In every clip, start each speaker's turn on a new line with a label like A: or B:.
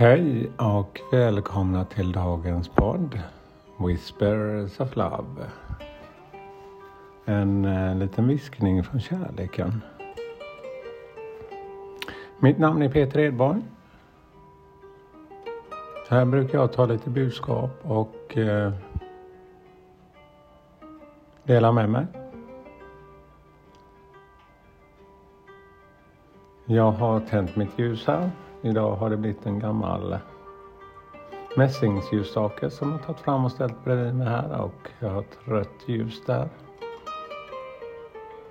A: Hej och välkomna till dagens podd Whispers of Love. En eh, liten viskning från kärleken. Mitt namn är Peter Edborg. Här brukar jag ta lite budskap och eh, dela med mig. Jag har tänt mitt ljus här. Idag har det blivit en gammal mässingsljusstake som jag tagit fram och ställt bredvid mig här och jag har ett rött ljus där.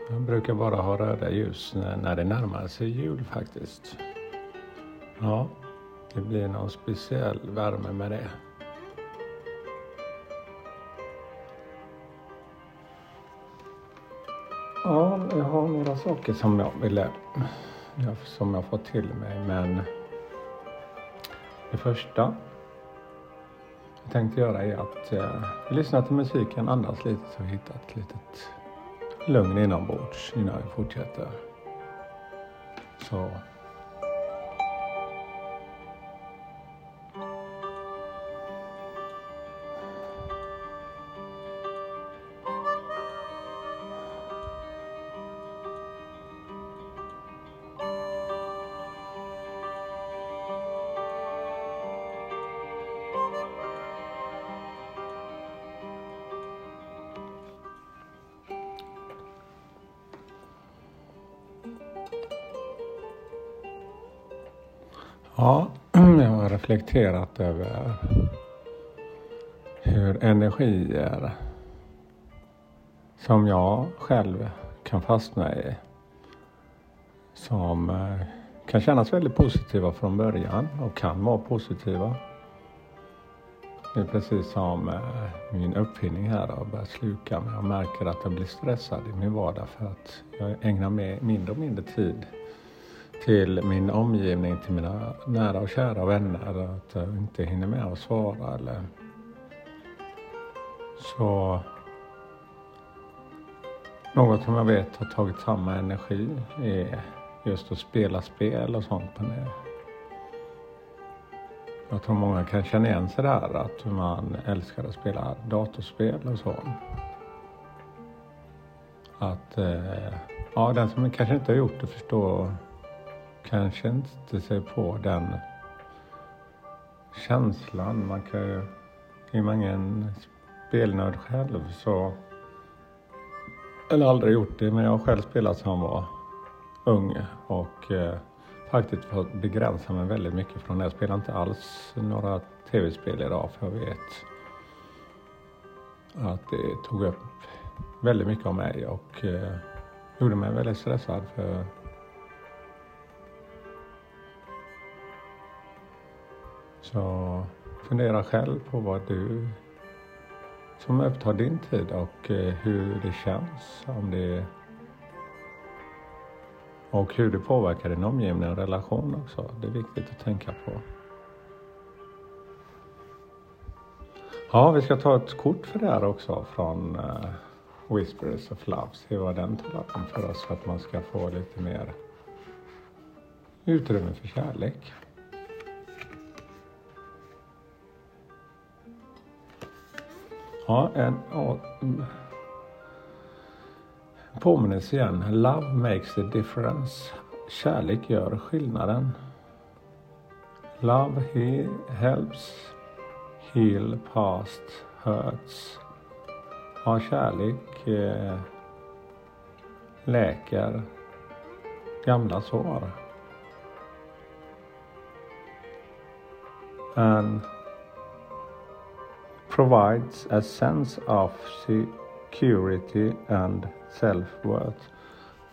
A: Jag brukar bara ha röda ljus när, när det närmar sig jul faktiskt. Ja, det blir någon speciell värme med det. Ja, jag har några saker som jag ville, som jag fått till mig men det första jag tänkte göra är att eh, lyssna till musiken, andas lite och hitta ett litet lugn inombords innan vi fortsätter. Så Ja, jag har reflekterat över hur energier som jag själv kan fastna i som eh, kan kännas väldigt positiva från början och kan vara positiva. Det är precis som eh, min uppfinning här har börjat sluka mig. Jag märker att jag blir stressad i min vardag för att jag ägnar mindre och mindre tid till min omgivning, till mina nära och kära vänner att jag inte hinner med att svara eller så något som jag vet har tagit samma energi är just att spela spel och sånt. Men det, jag tror många kan känna igen sig där att man älskar att spela datorspel och så. Att, eh, ja den som kanske inte har gjort det förstår kanske inte sig på den känslan. Man kan ju, är man ingen spelnörd själv så, eller aldrig gjort det, men jag har själv spelat som jag var ung och eh, faktiskt fått begränsa mig väldigt mycket från det. Jag spelar inte alls några tv-spel idag för jag vet att det tog upp väldigt mycket av mig och eh, gjorde mig väldigt stressad för Så fundera själv på vad du som upptar din tid och eh, hur det känns. Om det och hur det påverkar din omgivning och relation också. Det är viktigt att tänka på. Ja, vi ska ta ett kort för det här också från uh, Whispers of Love. Se vad den talar om för oss för att man ska få lite mer utrymme för kärlek. Ja, en en påminnelse igen. Love makes a difference. Kärlek gör skillnaden. Love he helps heal past hurts. Ja, kärlek eh, läker gamla sår. And provides a sense of security and self-worth.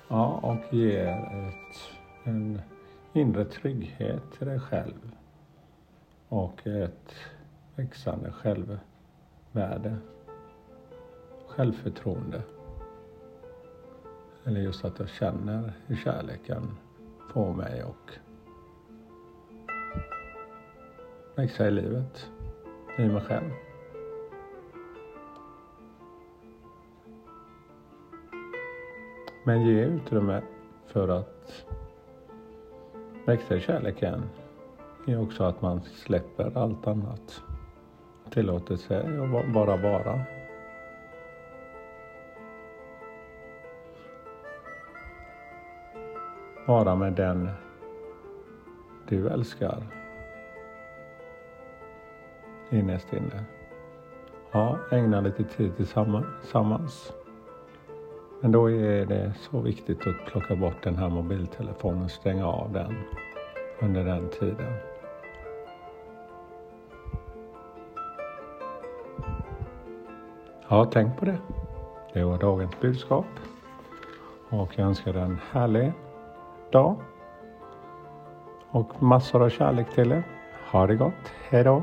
A: Ja, och ger ett, en inre trygghet till dig själv och ett växande självvärde, självförtroende. Eller just att jag känner hur kärleken får mig och växa i livet, i mig själv. Men ge utrymme för att växa i kärleken är också att man släpper allt annat. Tillåter sig att bara vara. Vara med den du älskar. Innerst inne. Ja, ägna lite tid tillsammans. Men då är det så viktigt att plocka bort den här mobiltelefonen och stänga av den under den tiden. Ja, tänk på det. Det var dagens budskap. Och jag önskar dig en härlig dag. Och massor av kärlek till er. Ha det gott. Hejdå!